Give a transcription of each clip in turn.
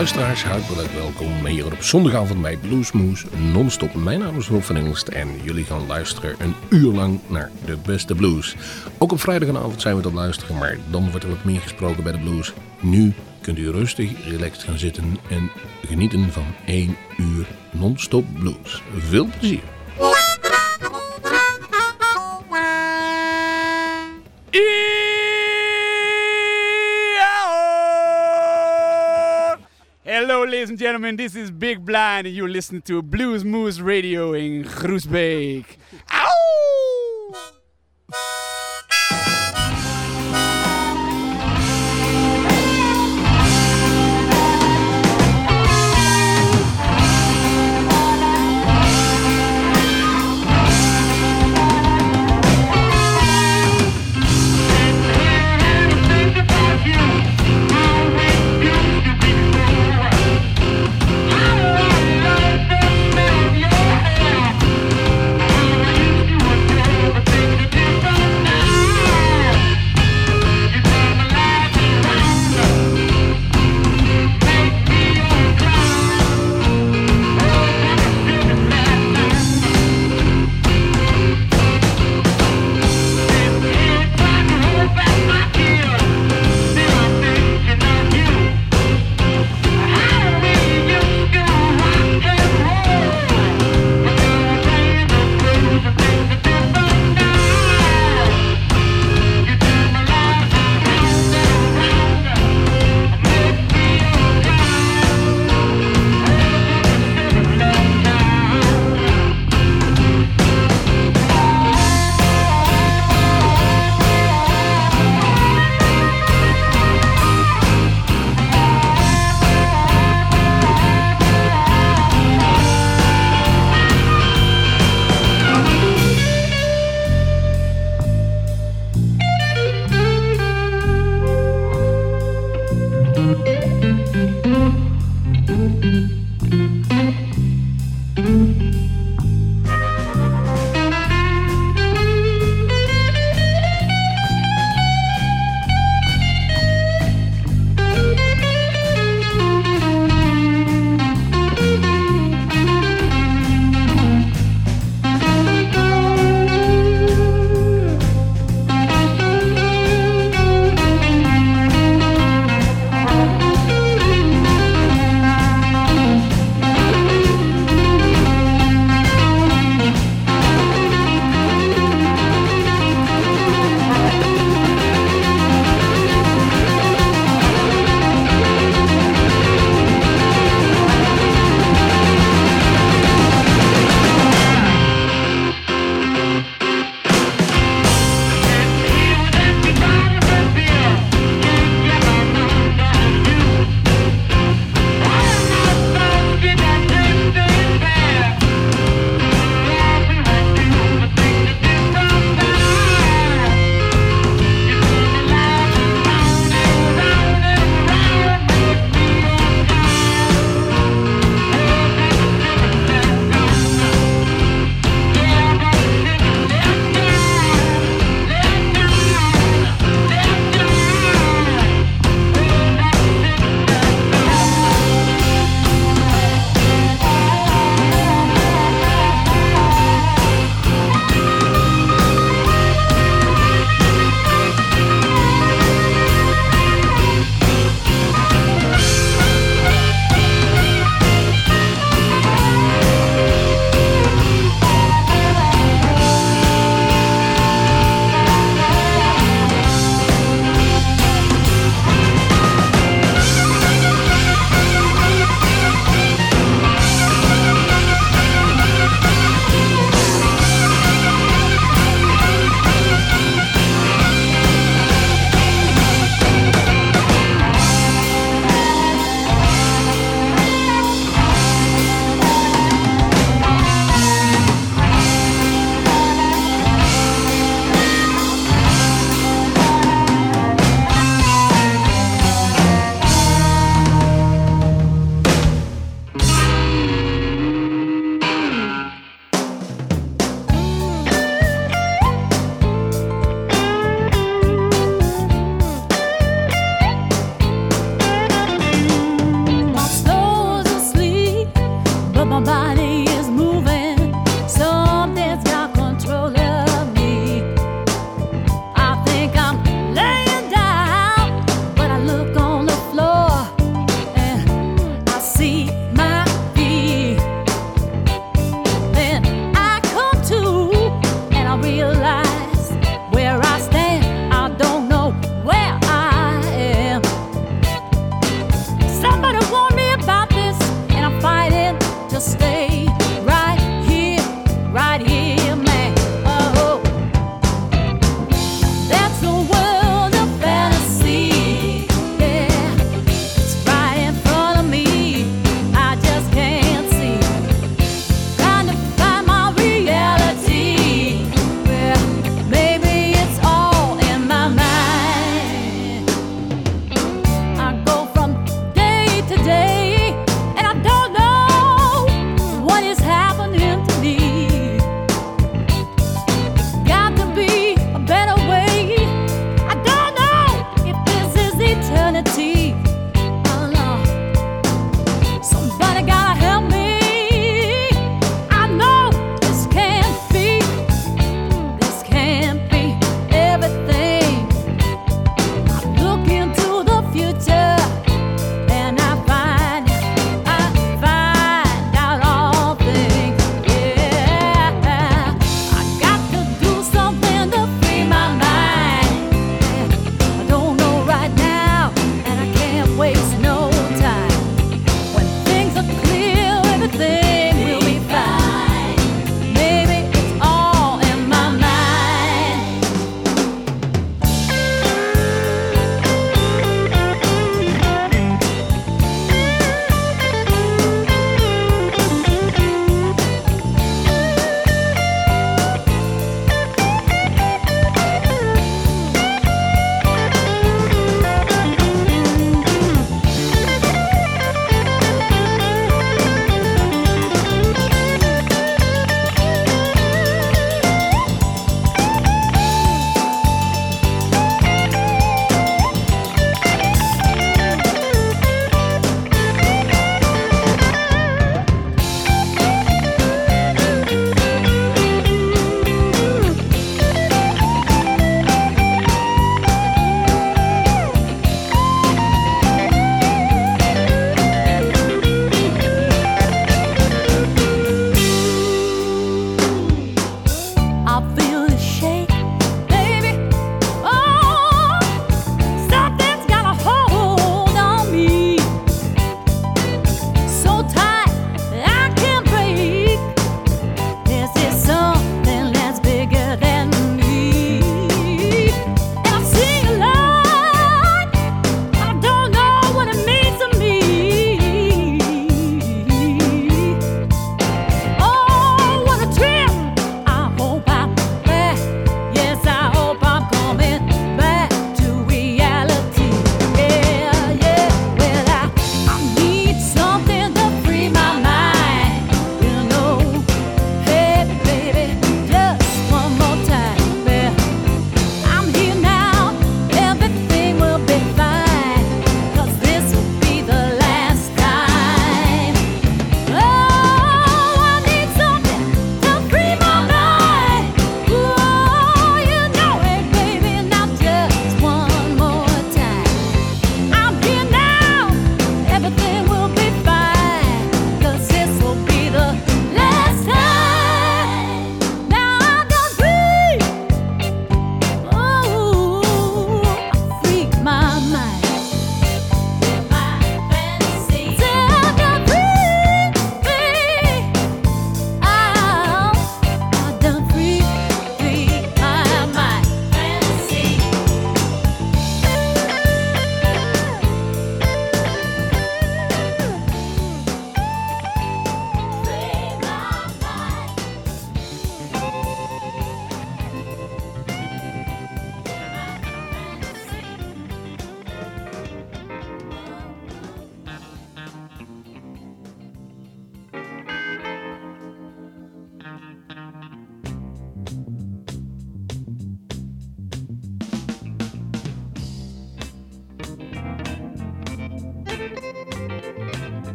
luisteraars, hartelijk welkom hier op zondagavond bij Bluesmoes non-stop. Mijn naam is Rob van Engelst en jullie gaan luisteren een uur lang naar de beste blues. Ook op vrijdagavond zijn we tot luisteren, maar dan wordt er wat meer gesproken bij de blues. Nu kunt u rustig, relaxed gaan zitten en genieten van één uur non-stop blues. Veel plezier! Ladies and gentlemen. This is Big Blind, and you're listening to Blues Moose Radio in Groesbeek. Ow!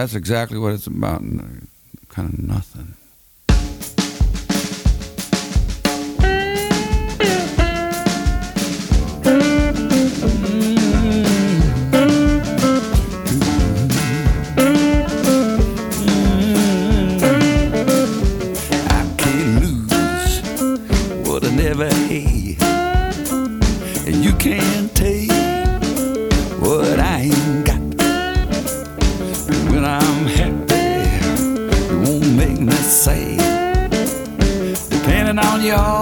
that's exactly what it's about. Kind of nothing. can't take on your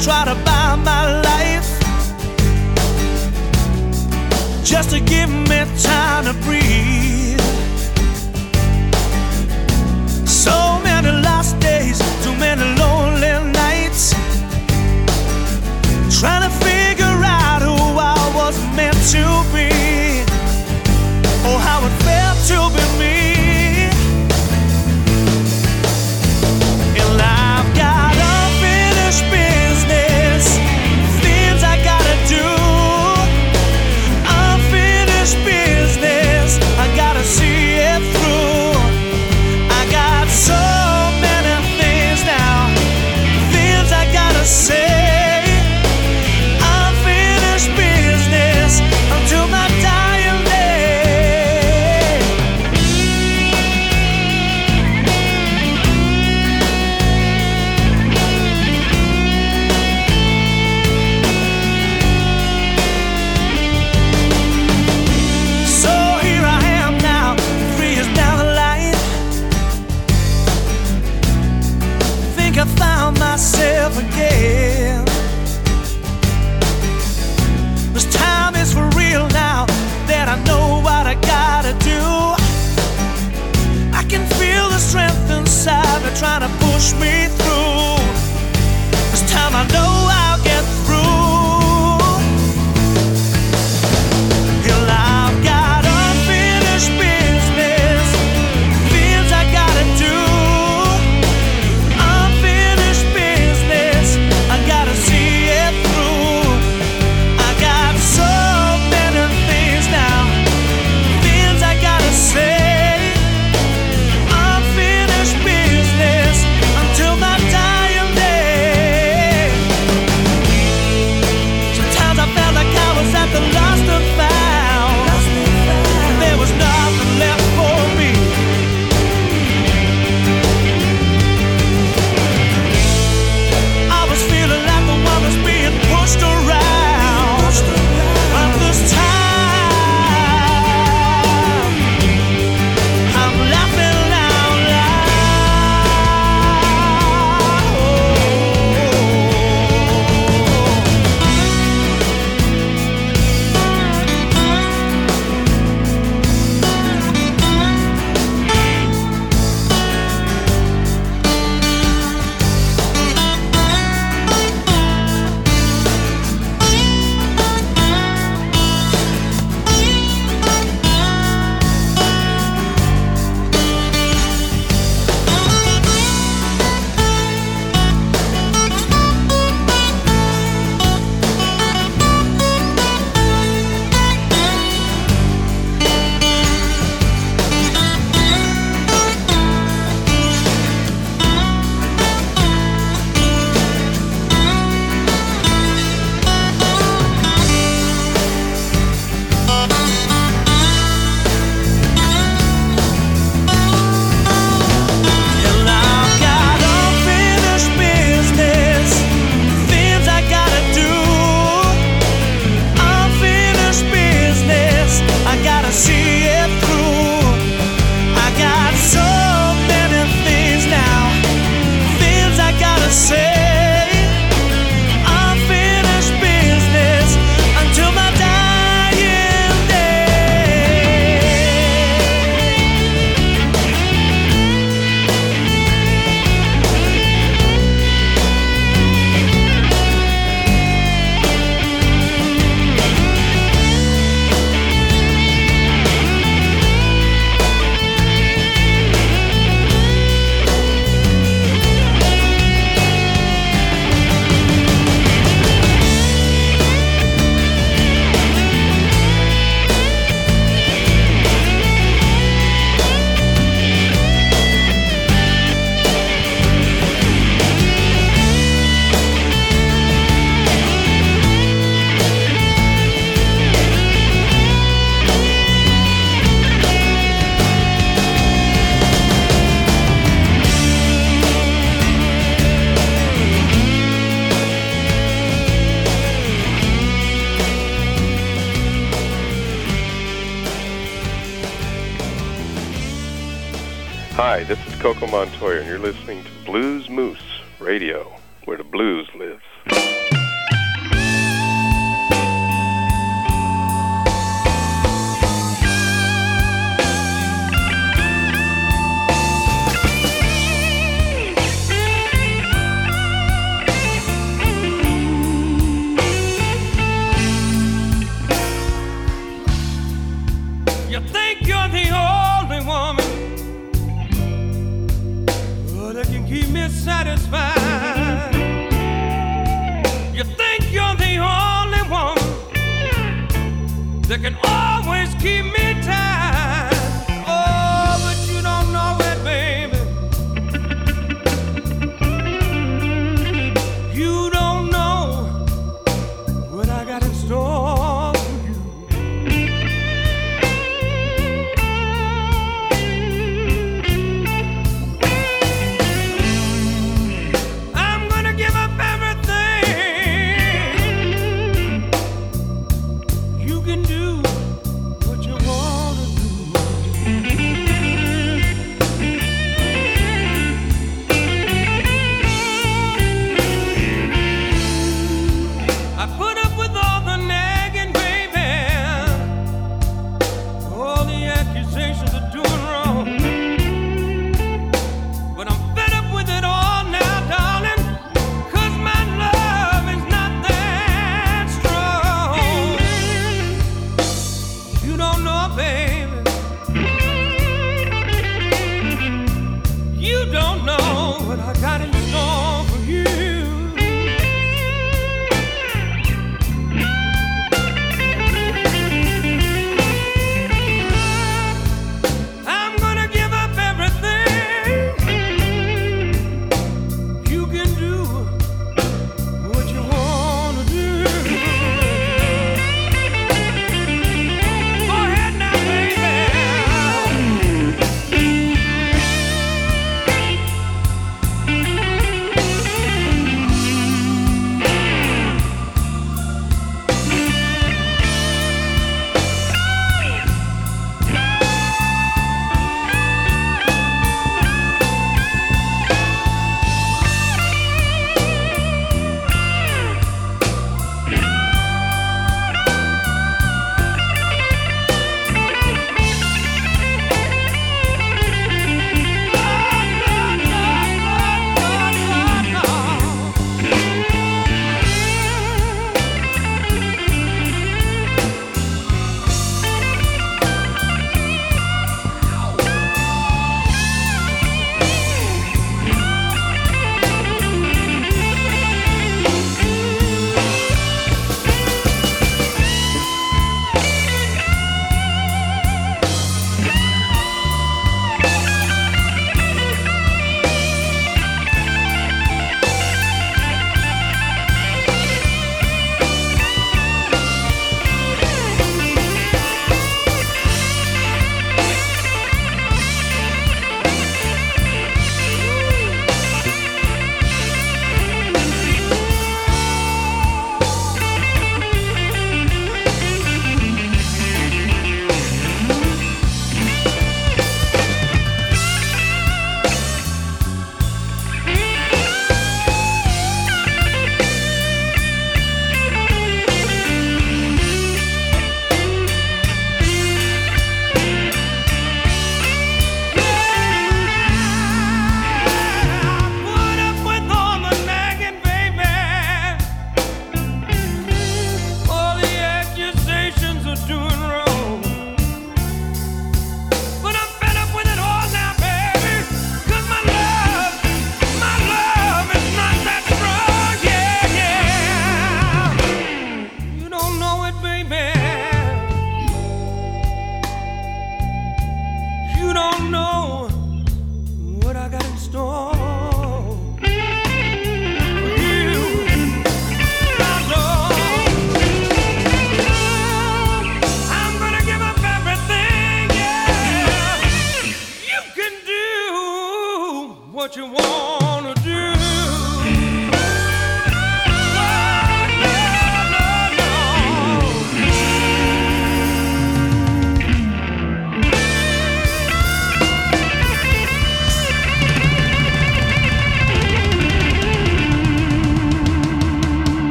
try to buy my life just to give me time to breathe. So many lost days, too many.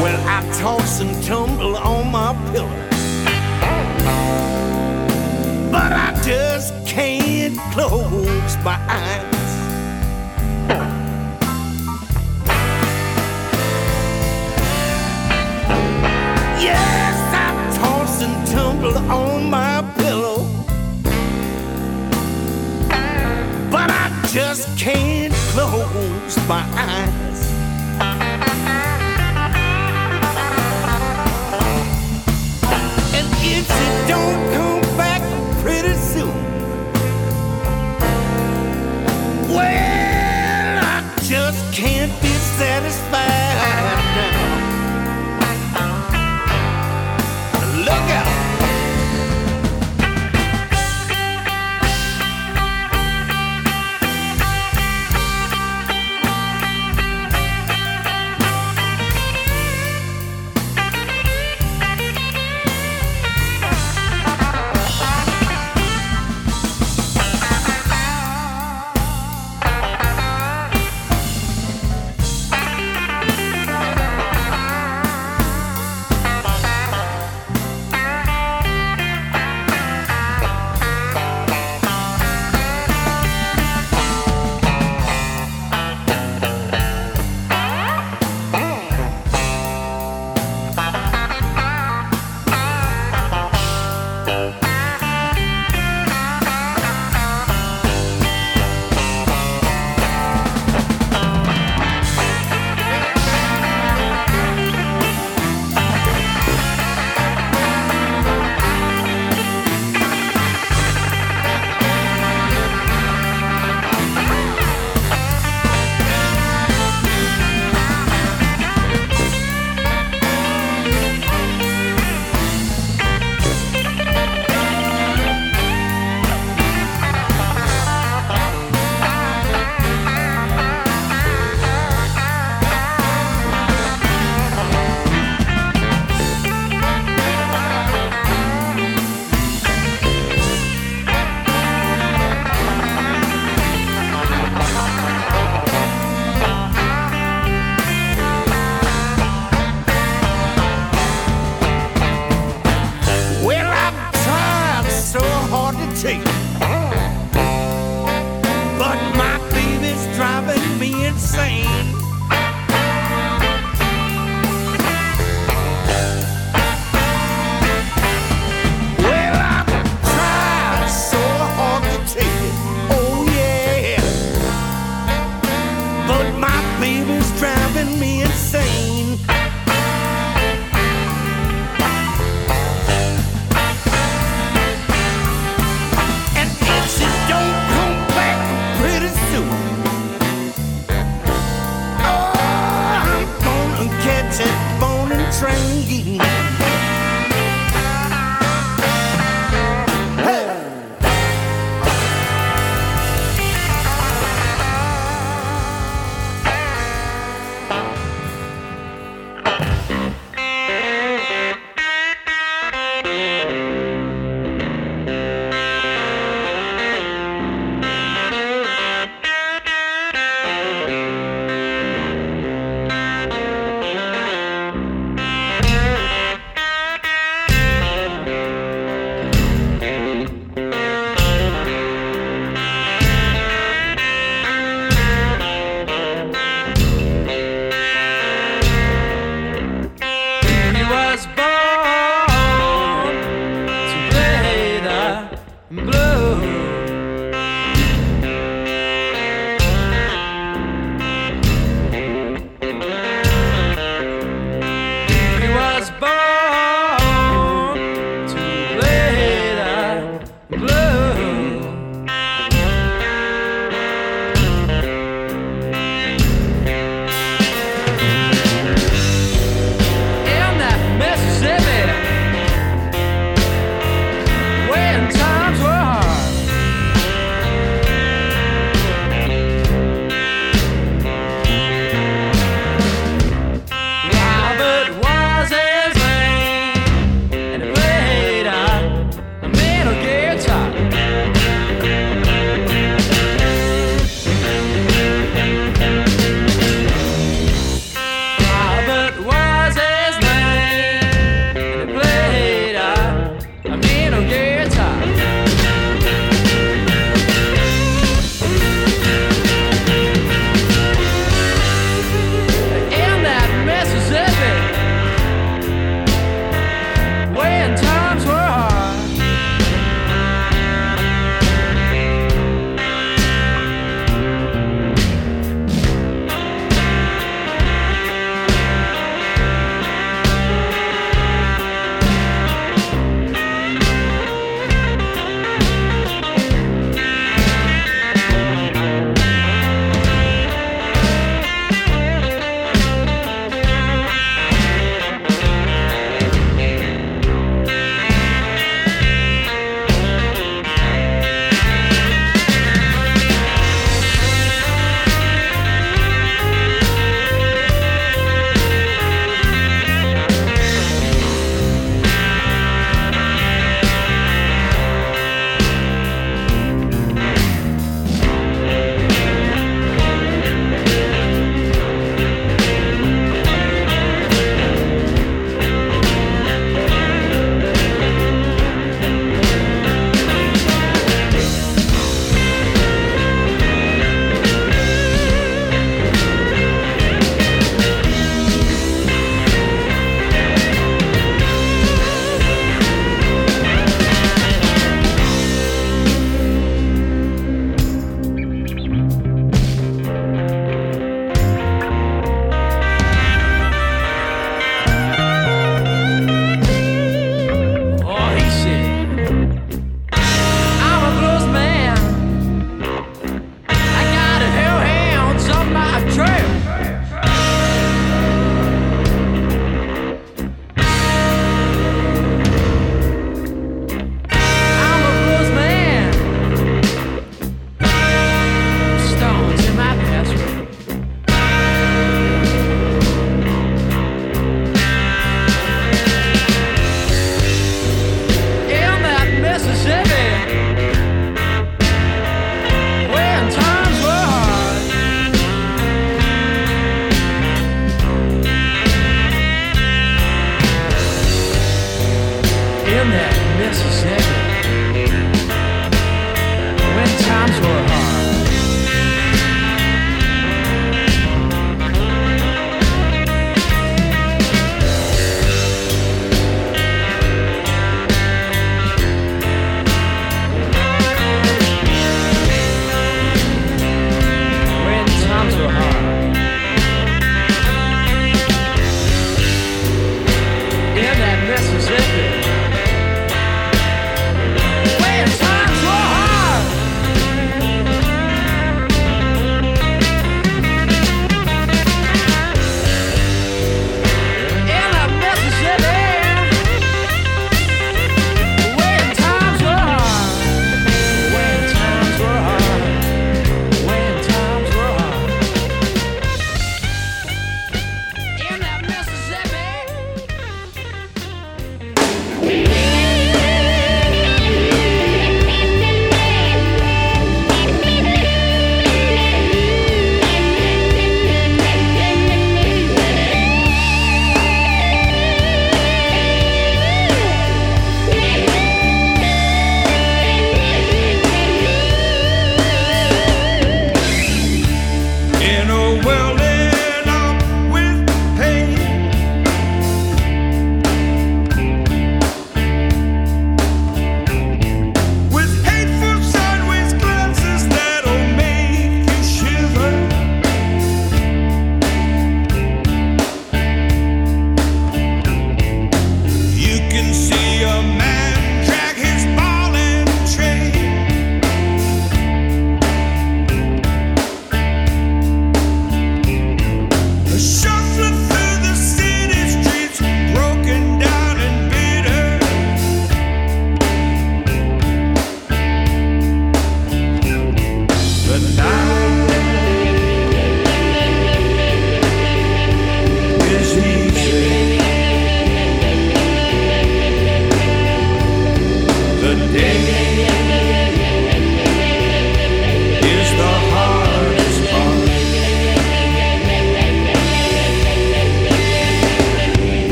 Well, I toss and tumble on my pillow, but I just can't close my eyes. Yes, I toss and tumble on my just can't close my eyes.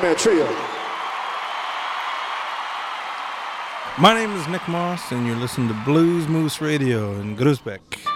Man Trio. My name is Nick Moss, and you're listening to Bluesmoose Radio in Groesbeek.